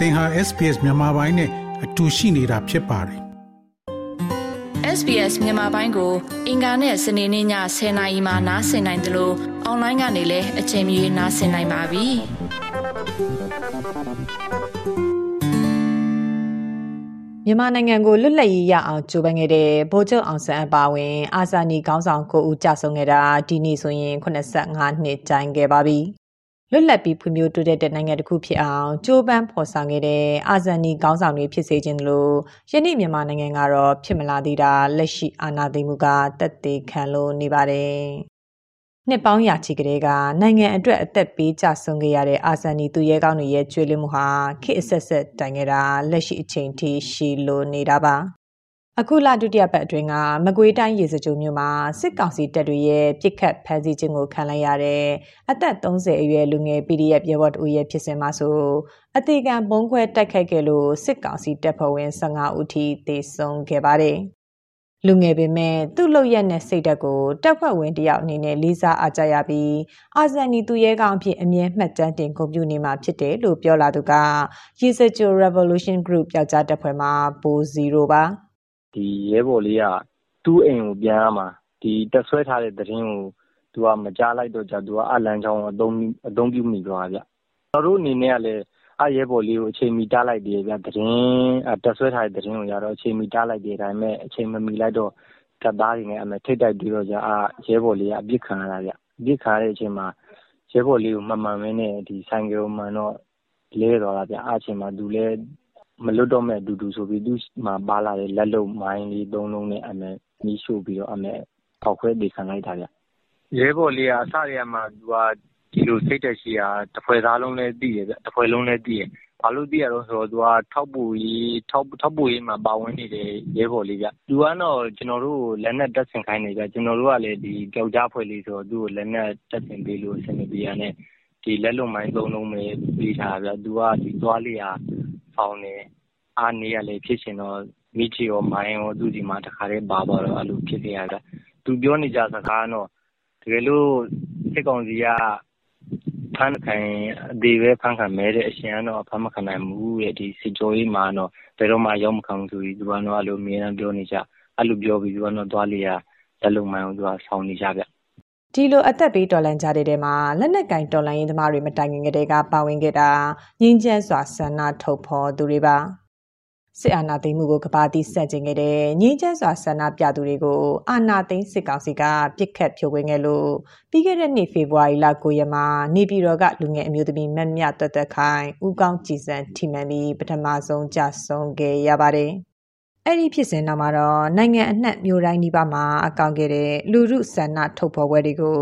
သင်ဟာ SPS မြန်မာပိုင်းနဲ့အတူရှိနေတာဖြစ်ပါတယ် SBS မြန်မာပိုင်းကို အင်ကာနဲ့စနေနေ့ည10:00နာရီမှနားဆင်နိုင်တယ်လို့အွန်လိုင်းကနေလည်းအချိန်မီနားဆင်နိုင်ပါပြီမြန်မာနိုင်ငံကိုလွတ်လပ်ရေးရအောင်ကြိုးပမ်းခဲ့တဲ့ဗိုလ်ချုပ်အောင်ဆန်းအပါဝင် အာဇာနည်ခေါင်းဆောင်ကိုဦးကြဆုံခဲ့တာဒီနေ့ဆိုရင်85နှစ်တိုင်ခဲ့ပါပြီ လွတ်လပ်ပြီးဖွံ့ဖြိုးတိုးတက်တဲ့နိုင်ငံတစ်ခုဖြစ်အောင်ကြိုးပမ်းဖော်ဆောင်ခဲ့တဲ့အာဇာနည်ခေါင်းဆောင်တွေဖြစ်စေခြင်းလို့ယနေ့မြန်မာနိုင်ငံကတော့ဖြစ်မလာသေးတာလက်ရှိအာဏာသိမ်းမှုကတက်သေးခံလို့နေပါတယ်နှစ်ပေါင်းရာချီကလေးကနိုင်ငံအတွက်အသက်ပေးကြဆုံးခဲ့ရတဲ့အာဇာနည်သူရဲကောင်းတွေရဲ့ကျွေးလင်းမှုဟာခေတ်အဆက်ဆက်တိုင်ခဲ့တာလက်ရှိအချိန်ထိရှိလို့နေတာပါ အခုလဒုတိယပတ်အတွင်းကမကွေးတိုင်းရေစကြိုမြို့မှာစစ်ကောင်စီတပ်တွေရဲ့ပြစ်ခတ်ဖမ်းဆီးခြင်းကိုခံလိုက်ရတဲ့အသက်30အရွယ်လူငယ် PDF ရဲဘော်တဦးရဲ့ဖြစ်စဉ်မှာဆိုအသေးခံပုံခွဲတိုက်ခိုက်ခဲ့လို့စစ်ကောင်စီတပ်ဖွဲ့ဝင်15ဦးထိသေဆုံးခဲ့ပါတယ်။လူငယ်ပေမဲ့သူ့လုပ်ရက်နဲ့စိတ်ဓာတ်ကိုတပ်ဖွဲ့ဝင်တယောက်အနေနဲ့လေးစားအားကြရပြီးအာဇန်နီသူရဲကောင်းအဖြစ်အမြဲမှတ်တမ်းတင်ဂုဏ်ပြုနေမှာဖြစ်တယ်လို့ပြောလာသူကရေစကြို Revolution Group ပျောက်ကြားတပ်ဖွဲ့မှပို0ပါ။ ဒီရဲဘော်လေးက သူ့အိမ်ကို ပြန်ရမှာ ဒီတပ်ဆွဲထားတဲ့ သတင်းကို သူက မကြားလိုက်တော့ကြသူကအလံချောင်းအသုံးအသုံးပြုမိသွားဗျ ကျွန်တော်တို့အနေနဲ့ကလည်းအရဲဘော်လေးကို အချိန်မီ တားလိုက်တယ်ဗျသတင်းတက်ဆွဲထားတဲ့ သတင်းကို ရတော့ အချိန်မီ တားလိုက်တယ် ဒါပေမဲ့ အချိန်မမီလိုက်တော့ တပ်သားတွေနဲ့အမေထိတ်တိုက်ပြီးတော့じゃအာရဲဘော်လေးက အပြစ်ခံရတာဗျ အပြစ်ခံရတဲ့အချိန်မှာ ရဲဘော်လေးကိုမှန်မှန်ပဲနဲ့ဒီဆိုင်ကယ်ကို မှန်တော့ လဲသွားတာဗျအားအချိန်မှာ သူလည်း မလွတ်တော့မယ့်အတူတူဆိုပြီးသူ့မှာပါလာတဲ့လက်လုပ်မိုင်းလေး၃လုံးနဲ့မီးရှို့ပြီးတော့ဖောက်ခွဲအသေခံလိုက်တာဗျ။ရဲဘော်လေးကအစတည်းကမှသူကဒီလိုစိတ်ဓာတ်ရှိတာတဖွဲ့သားလုံးလည်းသိတယ်ဗျ။တဖွဲ့လုံးလည်းသိတယ်။ဘာလို့သိရတုန်းဆိုတော့သူကထောက်ပို့ရေးမှာပါဝင်နေတဲ့ရဲဘော်လေးဗျ။သူကတော့ကျနော်တို့ကိုလက်နက်တပ်ဆင်ခိုင်းတယ်ဗျ။ကျနော်တို့ကလည်းဒီပြောက်ကျားအဖွဲ့လေးဆိုတော့သူ့ကိုလက်နက်တပ်ဆင်ပေးလို့အဆင်မပြေတာနဲ့ဒီလက်လုပ်မိုင်း၃လုံးပဲပေးထားတာဗျ။သူကသွားလေရာ ဖောင်တယ်။အားနေရလည်း ဖြစ်ချင်တော့ မီးထီရော မိုင်းရော သူ့ဆီမှာ တခါတည်းပါသွားတော့ အဲ့လိုဖြစ်ခဲ့ရတာ။သူပြောနေကြစကားကတော့ တကယ်လို့ စစ်ကောင်စီကဖမ်းခံအသေးပဲဖမ်းခံမဲတဲ့ အရှင်ကတော့ဖမ်းမခံနိုင်ဘူးတဲ့ ဒီစစ်ကြောရေးမှာတော့ ဘယ်တော့မှရောက်မခံဘူးဆိုပြီး သူကတော့ အဲ့လို အမြဲတမ်းပြောနေကြအဲ့လိုပြောပြီး သူကတော့ သွားလေရလက်လုံမိုင်းကို သူက ဆောင်းနေကြဗျ ဒီလိုအသက်ပေးတော်လန်ကြတဲ့တဲမှာလက်နက်ကင်တော်လန်ရေးသမားတွေမတိုင်ခင်ကတည်းကပါဝင်ခဲ့တာငင်းချမ်းစွာဆန္ဒထုတ်ဖော်သူတွေပါစစ်အာဏာသိမ်းမှုကိုကဘာတိဆက်ကျင်ခဲ့တဲ့ငင်းချမ်းစွာဆန္ဒပြသူတွေကိုအာဏာသိမ်းစစ်ကောင်စီကပြစ်ခတ်ဖြိုခွင်းခဲ့လို့ပြီးခဲ့တဲ့နှစ်ဖေဖော်ဝါရီလ9ရက်မှာနေပြည်တော်ကလူငယ်အမျိုးသမီးမတ်မြတ်တက်တက်ခိုင်ဦးကောင်းကြည်စံထိမှန်ပြီးပထမဆုံးကြဆုံးခဲ့ရပါတယ်။ အဲ့ဒီဖြစ်စဉ်နောက်မှာတော့နိုင်ငံအနှံ့မြို့တိုင်းဒီပါမှာအကောင့်ခဲ့တဲ့လူမှုဆန္ဒထုတ်ဖော်ပွဲတွေကို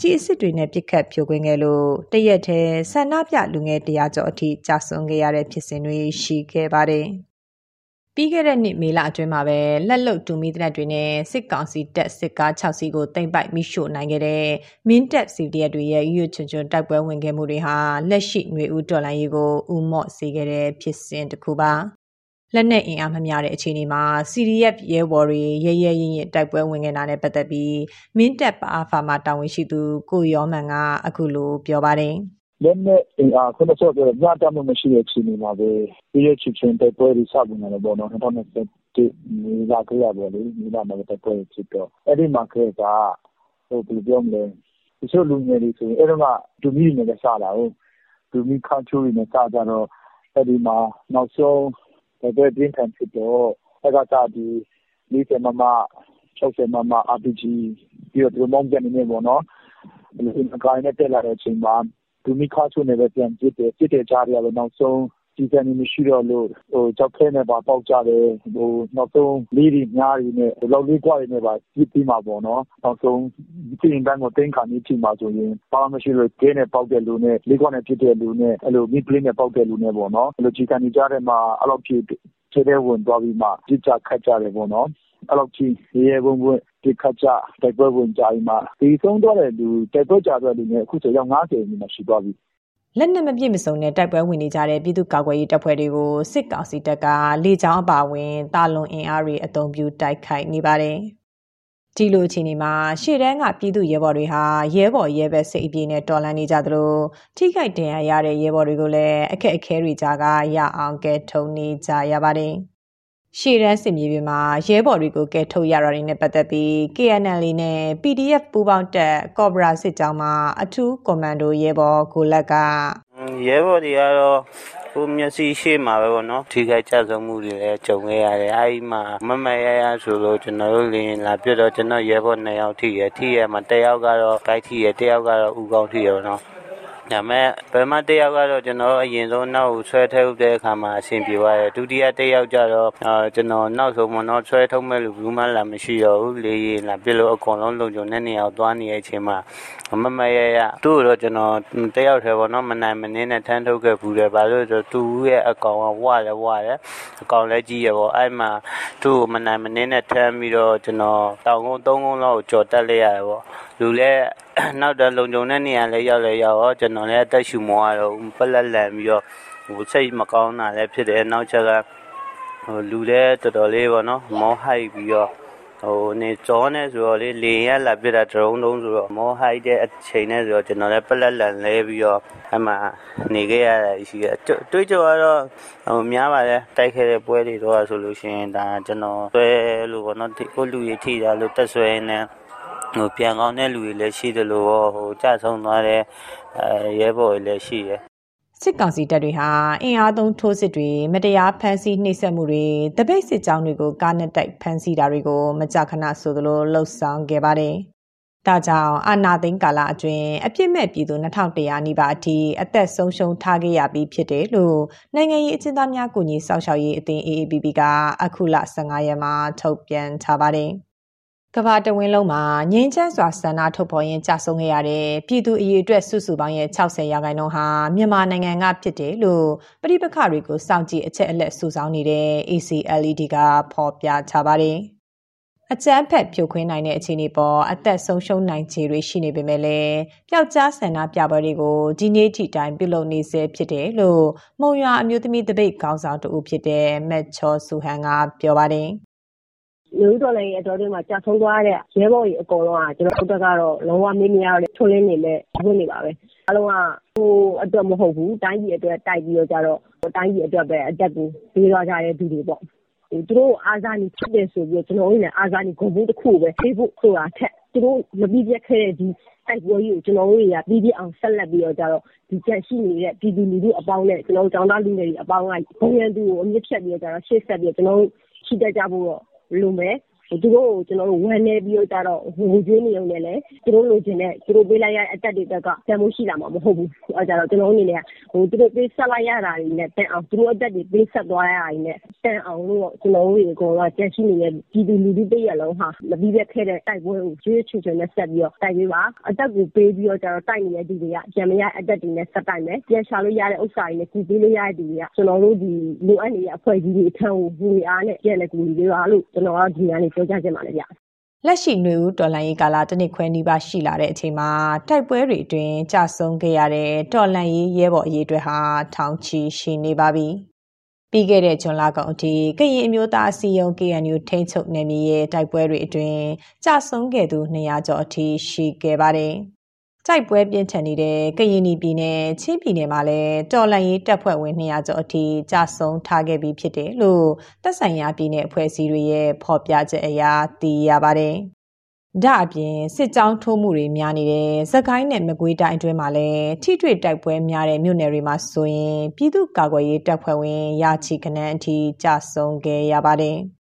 ကြီးအစ်စ်တွေနဲ့ပြစ်ခတ်ဖြိုခွင်းခဲ့လို့တရက်တည်းဆန္ဒပြလူငယ်တရားကျော်အထိကြာဆုံးခဲ့ရတဲ့ဖြစ်စဉ်တွေရှိခဲ့ပါတယ်။ပြီးခဲ့တဲ့နှစ်မေလအတွင်းမှာပဲလက်လုတ်တူမီတနက်တွေနဲ့စစ်ကောင်စီတပ်စစ်ကား6စီးကိုတင်ပိုက်မိရှို့နိုင်ခဲ့တဲ့မင်းတပ်စီတီယက်တွေရဲ့ရွချွန်ချွန်တိုက်ပွဲဝင်ခဲ့မှုတွေဟာလက်ရှိຫນွေဦးတော်လိုင်းရေးကိုဥမော့စေခဲ့တဲ့ဖြစ်စဉ်တစ်ခုပါ လက်နက်အင်အားမမျှတဲ့အခြေအနေမှာ CDF ရဲဘော်တွေရဲရဲရင်ရင်တိုက်ပွဲဝင်နေတာနဲ့ပတ်သက်ပြီး မင်းတပ်ပါအာဖာမှာတာဝန်ရှိသူ ကိုရောမန်ကအခုလိုပြောပါတယ်။လက်နက်အင်အားခုနကပြောတဲ့ညတမှုမရှိတဲ့အခြေအနေမှာပဲပြည်ရဲ့ချစ်ချင်းတိုက်ပွဲတွေစတင်လာတယ်ပေါ့နော်2021မေလကရပေါ့လေမေလမှာတိုက်ပွဲဖြစ်တော့အဲ့ဒီမှာခဲ့တာဟိုဘယ်လိုပြောမလဲတချို့လူငယ်တွေဆိုရင်အဲ့တော့ကဒူမီနဲ့စတာဟုတ်ဒူမီခါချိုးနဲ့စကြတော့အဲ့ဒီမှာနောက်ဆုံး တိုက်ပွဲပြင်းထန်ဖြစ်တော့အဲ့ကစားဒီ40မမ60မမ RPG ပြီးတော့ဒီမောင်းကြနေနေပေါ့နော်အဲ့ဒီအကိုင်းနဲ့ တက်လာတဲ့အချိန်မှာ တူမီခါချိုနဲ့ပဲ ပြန်ပစ်တယ် ပစ်တဲ့ကြားတွေကလည်းနောက်ဆုံး ဒီဇန်နေမရှိတော့လို့ဟိုကြောက်ခဲနဲ့ပါပေါက်ကြတယ်ဟိုနောက်ဆုံးလေးတွေညားတွေနဲ့လောက်လေးကွာတွေနဲ့ပါပြစ်ပြီးမှာပေါ့နော်နောက်ဆုံးဒီရင်တန်းကိုတင်းခါနေချိန်မှာဆိုရင်ဘာမှမရှိလို့ကဲနဲ့ပေါက်တဲ့လူနဲ့လေးကွာနဲ့ပြစ်တဲ့လူနဲ့အဲ့လိုမီပလင်းနဲ့ပေါက်တဲ့လူနဲ့ပေါ့နော်အဲ့လိုကြီးကန်နေကြတဲ့မှာအဲ့လိုဖြစ်ထဲထဲဝင်သွားပြီးမှကြစ်ကြခတ်ကြတယ်ပေါ့နော်အဲ့လိုကြီးရေဘုံဘုံဒီခါကြတိုက်ပွဲဝင်ကြပြီးမှဒီဆုံးတော့တဲ့လူတိုက်ပွဲကြတဲ့လူနဲ့အခုဆိုရောက်90နီးမှရှိသွားပြီ လက်နက်မပြည့်မစုံတဲ့တိုက်ပွဲဝင်နေကြတဲ့ပြည်သူ့ကာကွယ်ရေးတပ်ဖွဲ့တွေကိုစစ်ကောင်စီတပ်ကလေကြောင်းအပါအဝင်တာလွန်အင်အားတွေအုံပြုတိုက်ခိုက်နေပါတယ်ဒီလိုအခြေအနေမှာရှေ့တန်းကပြည်သူရဲဘော်တွေဟာရဲဘော်ရဲဘက်စိတ်အပြေနဲ့တော်လှန်နေကြသလိုထိခိုက်ဒဏ်ရာရတဲ့ရဲဘော်တွေကိုလည်းအခက်အခဲတွေကြားကရအောင်ကဲထုံနေကြရပါတယ်။ ရှေ့တန်းစစ်မြေပြင်မှာရဲဘော်တွေကိုကဲထုတ်ရတာတွေနဲ့ပတ်သက်ပြီး KNL နဲ့ PDF ပူးပေါင်းတပ်ကော့ဘရာစစ်ကြောင်းမှာအထူးကွန်မန်ဒိုရဲဘော်ကိုလက်ကရဲဘော်တွေကတော့ကိုမျက်စိရှိမှာပဲပေါ့နော်ထိခိုက်ကြဆုံးမှုတွေလည်းကြုံခဲ့ရတယ်အဲဒီမှာမမရရဆိုလို့ကျွန်တော်တို့လင်းလာပြတော့ကျွန်တော်ရဲဘော်2ယောက်ထိရထိရမှာ1ယောက်ကတော့ဂိုက်ထိရ1ယောက်ကတော့ဥကောင်းထိရပေါ့နော် ဒါမဲ့ဘယ်မှတယောက်ကတော့ကျွန်တော်အရင်ဆုံးနောက်ဆွဲထုတ်တဲ့အခါမှာအဆင်ပြေသွားတယ်ဒုတိယတယောက်ကျတော့အာကျွန်တော်နောက်ဆုံးမတော့ဆွဲထုတ်မဲ့လူဘူးမှလာမရှိတော့ဘူးလေရင်လာပြလို့အကုန်လုံးလုံခြုံတဲ့နေရာကိုသွားနေတဲ့အချိန်မှာမမရရသူ့တော့ကျွန်တော်တယောက်တည်းပေါ့နော်မနိုင်မနှင်းနဲ့ထမ်းထုတ်ခဲ့ဘူးတယ်ဘာလို့ဆိုတော့သူ့ရဲ့အကောင်ကဝတယ်ဝတယ်အကောင်လည်းကြီးရပေါ့အဲ့မှာသူ့ကိုမနိုင်မနှင်းနဲ့ထမ်းပြီးတော့ကျွန်တော်တောင်ကုန်းသုံးကုန်းလောက်ကိုကြော်တက်လိုက်ရတယ်ပေါ့ လူလည်းနောက်တော့လုံခြုံတဲ့နေရာလည်းရောက်လဲရောက်ရောကျွန်တော်လည်းအသက်ရှူမောရတော့ပလက်လန်ပြီးတော့ဟိုစိတ်မကောင်းတာလည်းဖြစ်တယ်နောက်ချက်ကဟိုလူလည်းတော်တော်လေးပေါ့နော်မောဟိုက်ပြီးတော့ဟိုနေကြောနေဆိုတော့လေလေရလာပြတာဒရုန်းတုံးဆိုတော့မောဟိုက်တဲ့အချိန်နဲ့ဆိုတော့ကျွန်တော်လည်းပလက်လန်လဲပြီးတော့အမှနေခဲ့ရတာရှိရတွေးကြတော့ဟိုများပါတယ်တိုက်ခဲ့တဲ့ပွဲတွေတော့ဆိုလို့ရှိရင်ဒါကျွန်တော်ဆွဲလို့ပေါ့နော်ကိုလူကြီးထိတာလို့တက်ဆွဲနေ ဟိုပြန်ကောင်းတဲ့လူတွေလည်းရှိတယ်လို့ဟိုကြဆုံးသွားတဲ့အဲရဲဘော်တွေလည်းရှိတယ်စစ်ကောင်စီတပ်တွေဟာအင်အားသုံးထိုးစစ်တွေမတရားဖမ်းဆီးနှိပ်စက်မှုတွေတပိတ်စစ်ကြောင်းတွေကိုကားနဲ့တိုက်ဖမ်းဆီးတာတွေကိုမကြာခဏဆိုသလိုလှုပ်ဆောင်ခဲ့ပါတယ်။ဒါကြောင့်အာနာသိန်းကာလအတွင်းအပြစ်မဲ့ပြည်သူ2100နီးပါးအထိအသက်ဆုံးရှုံးထားခဲ့ရပြီးဖြစ်တယ်လို့နိုင်ငံရေးအကျဉ်းသားများကူညီစောင့်ရှောက်ရေးအသင်း AAPP ကအခုလ15ရက်မှာထုတ်ပြန်ထားပါတယ်။ ကဘာတဝင်းလုံးမှာငင်းချမ်းစွာဆန္ဒထုတ်ဖော်ရင်းကြဆုံခဲ့ရတဲ့ပြည်သူအရေးအတွက်စုစုပေါင်းရဲ့60ရာခိုင်နှုန်းဟာမြန်မာနိုင်ငံကဖြစ်တယ်လို့ပြည်ပခတွေကိုစောင့်ကြည့်အချက်အလက်စုဆောင်းနေတဲ့ ACLED ကဖော်ပြထားပါတယ်။အကြမ်းဖက်ဖြိုခွင်းနိုင်တဲ့အခြေအနေပေါ်အသက်ဆုံးရှုံးနိုင်ခြေတွေရှိနေပေမဲ့လည်းပျောက်ကြားဆန္ဒပြပွဲတွေကိုဒီနေ့ထိတိုင်းပြုလုပ်နေဆဲဖြစ်တယ်လို့မုံရွာအမျိုးသမီးတပိတ်ခေါင်းဆောင်တူဖြစ်တဲ့မက်ချောဆူဟန်ကပြောပါတယ်။ နယူးတော်လိုင်းရဲ့အတော်တွင်းမှာကြာဆုံးသွားတဲ့ ရဲဘော်ကြီးအကုန်လုံးက ကျွန်တော်တို့ကတော့ လုံးဝမေးမရတဲ့ ထွန်းလင်းနေမဲ့ဝင်နေပါပဲအလုံးကဟိုအတွက်မဟုတ်ဘူး တိုင်းပြည်အတွက် တိုက်ပြီးတော့ကြတော့ တိုင်းပြည်အတွက်ပဲအတက်ကို ပေးသွားကြတဲ့သူတွေပေါ့ဟိုသူတို့အာဇာနည်ဖြစ်တယ်ဆိုပြီးကျွန်တော်တို့လည်း အာဇာနည် ဂုဏ်ဘူးတစ်ခုပဲဖေးဖို့ဆိုတာထက် သူတို့မပြီးပြတ်ခဲ့တဲ့ ဒီတိုက်ပွဲကြီးကို ကျွန်တော်တို့တွေက ပြီးပြည့်အောင် ဆက်လက်ပြီးတော့ကြတော့ ဒီကြက်ရှိနေတဲ့ ပြည်သူလူထုအပေါင်းနဲ့ ကျွန်တော်တို့ ကျောင်းသားလူငယ်တွေအပေါင်းက ဘုံရန်သူကို အမြင့်ဖြတ်ပြီးတော့ကြတော့ ရှေ့ဆက်ပြီးတော့ ကျွန်တော်တို့ရှိတတ်ကြဖို့တော့ လိုမယ် သူတို့ကို ကျွန်တော်တို့ ဝမ်းနည်းပြီးတော့ကြတော့ ငိုကြွေးနေုံနဲ့လည်း သူတို့လိုချင်တဲ့ သူတို့ပေးလိုက်ရတဲ့ အသက်တွေဘက်က တန်ဖိုးရှိလာမှာ မဟုတ်ဘူး အဲကြတော့ကျွန်တော်တို့အနေနဲ့ဟိုသူတို့ပေးဆက်လိုက်ရတာတွေနဲ့ တန်အောင် သူတို့အသက်တွေ ပေးဆက်သွားရတာတွေနဲ့ တန်အောင်လို့ ကျွန်တော်တို့တွေကတော့ကြက်ရှိနေတဲ့ ပြည်သူလူထုတရလုံးဟာ မပြီးပြခဲ့တဲ့ တိုက်ပွဲကိုကျွေးချွချွနဲ့ ဆက်ပြီးတော့ တိုက်ပေးပါ အသက်ကိုပေးပြီးတော့ကြတော့ တိုက်နေတဲ့သူတွေကကြံမရအသက်တွေနဲ့ ဆက်တိုက်မယ် ပြန်ရှာလို့ရတဲ့ဥစ္စာတွေနဲ့ ကူပေးလို့ရတဲ့သူတွေက ကျွန်တော်တို့ဒီလိုအပ်နေတဲ့ အဖွဲ့အစည်းတွေအထံကို ငွေအားနဲ့ ပြန်လည်းကူညီပေးပါလို့ ကျွန်တော်က ဒီနေ့ပြောကြားချင်ပါတယ်ဗျလက်ရှိຫນွေဦးတော်လှန်ရေးကာလတစ်နှစ်ခွဲနီးပါးရှိလာတဲ့အချိန်မှာတိုက်ပွဲတွေအတွင်းကြာဆုံးခဲ့ရတဲ့တော်လှန်ရေးရဲဘော်အရေးအတွက်ဟာထောင်ချီရှိနေပါပြီ။ပြီးခဲ့တဲ့ဇွန်လကုန်အထိကရင်အမျိုးသားအစည်းအရုံး KNU ထိန်းချုပ်နယ်မြေရဲ့တိုက်ပွဲတွေအတွင်းကြာဆုံးခဲ့သူ200ကျော်အထိရှိခဲ့ပါတယ်။ တိုက်ပွဲပြင်းထန်နေတဲ့ကရင်ပြည်နယ်ချင်းပြည်နယ်မှာလည်းတော်လန်ရေးတပ်ဖွဲ့ဝင်200ကျော်အထိကြာဆုံးထားခဲ့ပြီးဖြစ်တယ်လို့တပ်ဆိုင်ရာပြည်နယ်အဖွဲ့အစည်းတွေရဲ့ဖော်ပြချက်အရသိရပါတယ်။ဒါအပြင်စစ်ကြောင်းထိုးမှုတွေများနေတဲ့သခိုင်းနဲ့မကွေးတိုင်းအတွင်းမှာလည်းထိတွေ့တိုက်ပွဲများတဲ့မြို့နယ်တွေမှာဆိုရင်ပြည်သူ့ကာကွယ်ရေးတပ်ဖွဲ့ဝင်ရာချီခန်းအထိကြာဆုံးခဲ့ရပါတယ်။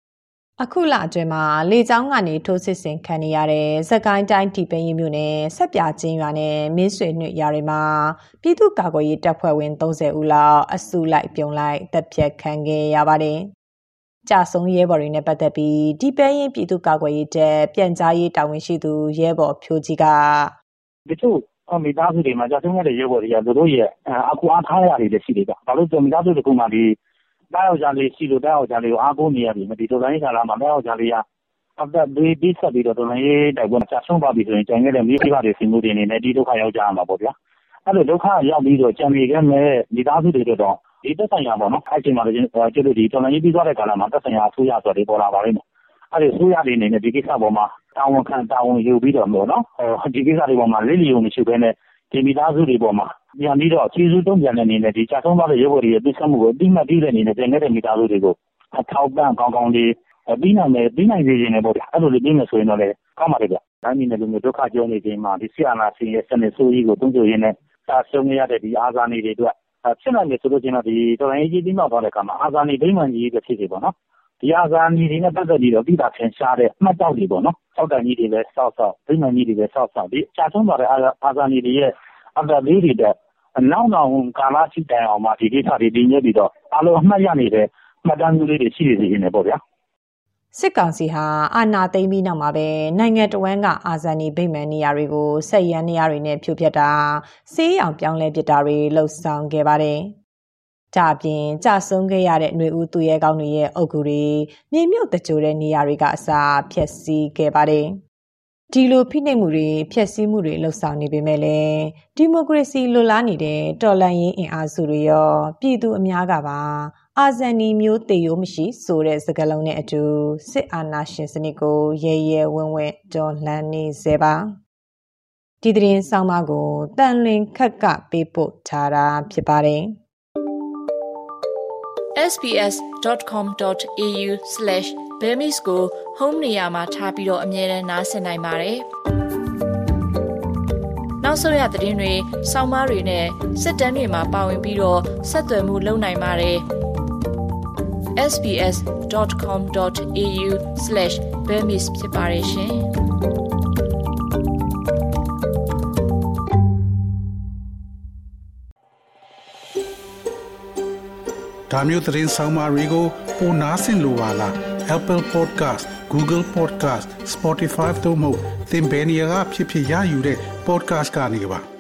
အခုလအတွင်းမှာလေကြောင်းကနေထိုးစစ်ဆင်ခံနေရတဲ့စကိုင်းတိုင်းတီပင်းရီမြို့နယ်ဆက်ပြချင်းရွာနဲ့မင်းဆွေနှွေရွာတွေမှာပြည်သူ့ကာကွယ်ရေးတပ်ဖွဲ့ဝင်30ဦးလောက်အစုလိုက်ပြုံလိုက်တပ်ဖြတ်ခံခဲ့ရပါတယ်။ကြာဆုံးရဲဘော်တွေနဲ့ပတ်သက်ပြီးတီပင်းရင်ပြည်သူ့ကာကွယ်ရေးတပ်ပြန်ကြားရေးတာဝန်ရှိသူရဲဘော်ဖြိုကြီးကတချို့မိသားစုတွေမှာကြာဆုံးရတဲ့ရဲဘော်တွေကတို့ရဲ့အကူအားထားရတွေလည်းရှိတယ်ဗျ။ဘာလို့ဆိုမိသားစုတစ်ခုမှဒီ သားယောက်ျားလေးရှိလို့သားယောက်ျားလေးကိုအားကိုးနေရပြီ။ဒီတော်လှန်ရေးကာလမှာသားယောက်ျားလေးကအသက်ပေးဆပ်ပြီးတော့တော်လှန်ရေးတိုက်ပွဲမှာကျဆုံးသွားပြီဆိုရင်ကျန်ခဲ့တဲ့မိဘတွေဆွေမျိုးတွေအနေနဲ့ဒီဒုက္ခရောက်ကြရမှာပေါ့ဗျာ။အဲ့လိုဒုက္ခရောက်ပြီးတော့ကျန်နေခဲ့မဲ့မိသားစုတွေအတွက်တော့ဒီသက်ဆိုင်ရာပေါ့နော်။အဲ့ဒီမှာလည်းကျတို့ဒီတော်လှန်ရေးပြီးသွားတဲ့ကာလမှာသက်ဆိုင်ရာအစိုးရဆိုတာတွေပေါ်လာပါလိမ့်မယ်။အဲ့ဒီဆိုရတွေအနေနဲ့ဒီကိစ္စပေါ်မှာတာဝန်ခံတာဝန်ယူပြီးတော့ပေါ့နော်ဟိုဒီကိစ္စတွေပေါ်မှာလိလျုံမရှိဘဲနဲ့ဒီမိသားစုတွေပေါ်မှာ ပြန်ပြီးတော့ခြေစူးတုံးပြန်တဲ့အနေနဲ့ဒီကြာဆုံးသွားတဲ့ရုပ်ဝတ္ထုရဲ့ပြစ်ဆက်မှုကိုအတိမတ်ပြီးတဲ့အနေနဲ့တင်တဲ့မိသားစုတွေကိုအထောက်ပံ့ကောင်းကောင်းလေးပြီးနိုင်မယ်ပြီးနိုင်စေခြင်းနဲ့ပေါ့ဗျာအဲ့လိုလေးပြီးမယ်ဆိုရင်တော့လေကောင်းပါလေဗျာတိုင်းပြည်နယ်လူမျိုးဒုက္ခကြုံနေခြင်းမှာဒီဆီယနာစင်ရဲ့စနစ်ဆိုးကြီးကိုတွန်းကြိုရင်းနဲ့စာရှုံးရတဲ့ဒီအာဇာနည်တွေအတွက်ဖြစ်နိုင်တယ်ဆိုလို့ချင်းတော့ဒီတော်လိုင်းကြီးပြီးမှသွားတဲ့အခါမှာအာဇာနည်ဒိမှန်ကြီးပဲဖြစ်စီပေါ့နော်ဒီအာဇာနည်တွေနဲ့ပတ်သက်ပြီးတော့ပြီးတာထင်ရှားတဲ့အမှတ်တောက်တွေပေါ့နော်စောက်တန်ကြီးတွေလည်းစောက်စောက်ဒိမှန်ကြီးတွေလည်းစောက်စောက်ဒီချာဆုံးသွားတဲ့အာဇာနည်တွေရဲ့အတ္တလေးတွေတဲ့အ နောက်နောက်ကာလရှိတိုင်အောင်မှဒီကိစ္စတွေတည်မြဲပြီးတော့အလုံးအမှတ်ရနေတဲ့မှတ်တမ်းလေးတွေရှိနေစေနေပေါ့ဗျာစစ်ကောင်စီဟာအာဏာသိမ်းပြီးနောက်မှာပဲနိုင်ငံတော်ဝန်ကအာဇာနည်ဗိမာန်နေရာတွေကိုဆက်ရန်နေရာတွေနဲ့ဖြိုဖျက်တာစေးရောင်ပြောင်းလဲပစ်တာတွေလှုပ်ဆောင်ခဲ့ပါတယ်။ဒါပြင်ကြဆုံးခဲ့ရတဲ့ຫນွေဦးသူရဲကောင်းတွေရဲ့အုပ်ကူတွေမြေမြုပ်တကြိုတဲ့နေရာတွေကအစာဖျက်ဆီးခဲ့ပါတယ်။ ဒီလိုဖိနှိပ်မှုတွေဖျက်ဆီးမှုတွေလှုပ်ဆောင်နေပေမဲ့လည်းဒီမိုကရေစီလိုလားနေတဲ့တော်လှန်ရေးအင်အားစုတွေရောပြည်သူအများကပါအာဇန်နီမျိုးတေရိုးမရှိဆိုတဲ့စကားလုံးနဲ့အတူစစ်အာဏာရှင်စနစ်ကိုရဲရဲဝံ့ဝံ့တော်လှန်နေစေပါဒီသတင်းဆောင်မကိုတန်လွင်ခက်ကပေးပို့ထားတာဖြစ်ပါတယ် sbs.com.au/bemis ကို home နေရာမှာထားပြီးတော့အမြဲတမ်းနှာစင်နိုင်ပါတယ်နောက်ဆုံးရသတင်းတွေ၊စောင်းမားတွေနဲ့စစ်တမ်းတွေမှာပါဝင်ပြီးတော့ဆက်သွယ်မှုလုပ်နိုင်ပါတယ်။ sbs.com.au/bemis ဖြစ်ပါတယ်ရှင်။ဒါမျိုးသတင်းဆောင်မတွေကိုပိုနားဆင်လိုပါလား Apple Podcast Google Podcast Spotify တို့မှာသင်ပင်ရာဖြစ်ဖြစ်ရယူတဲ့ podcast ကနေပါ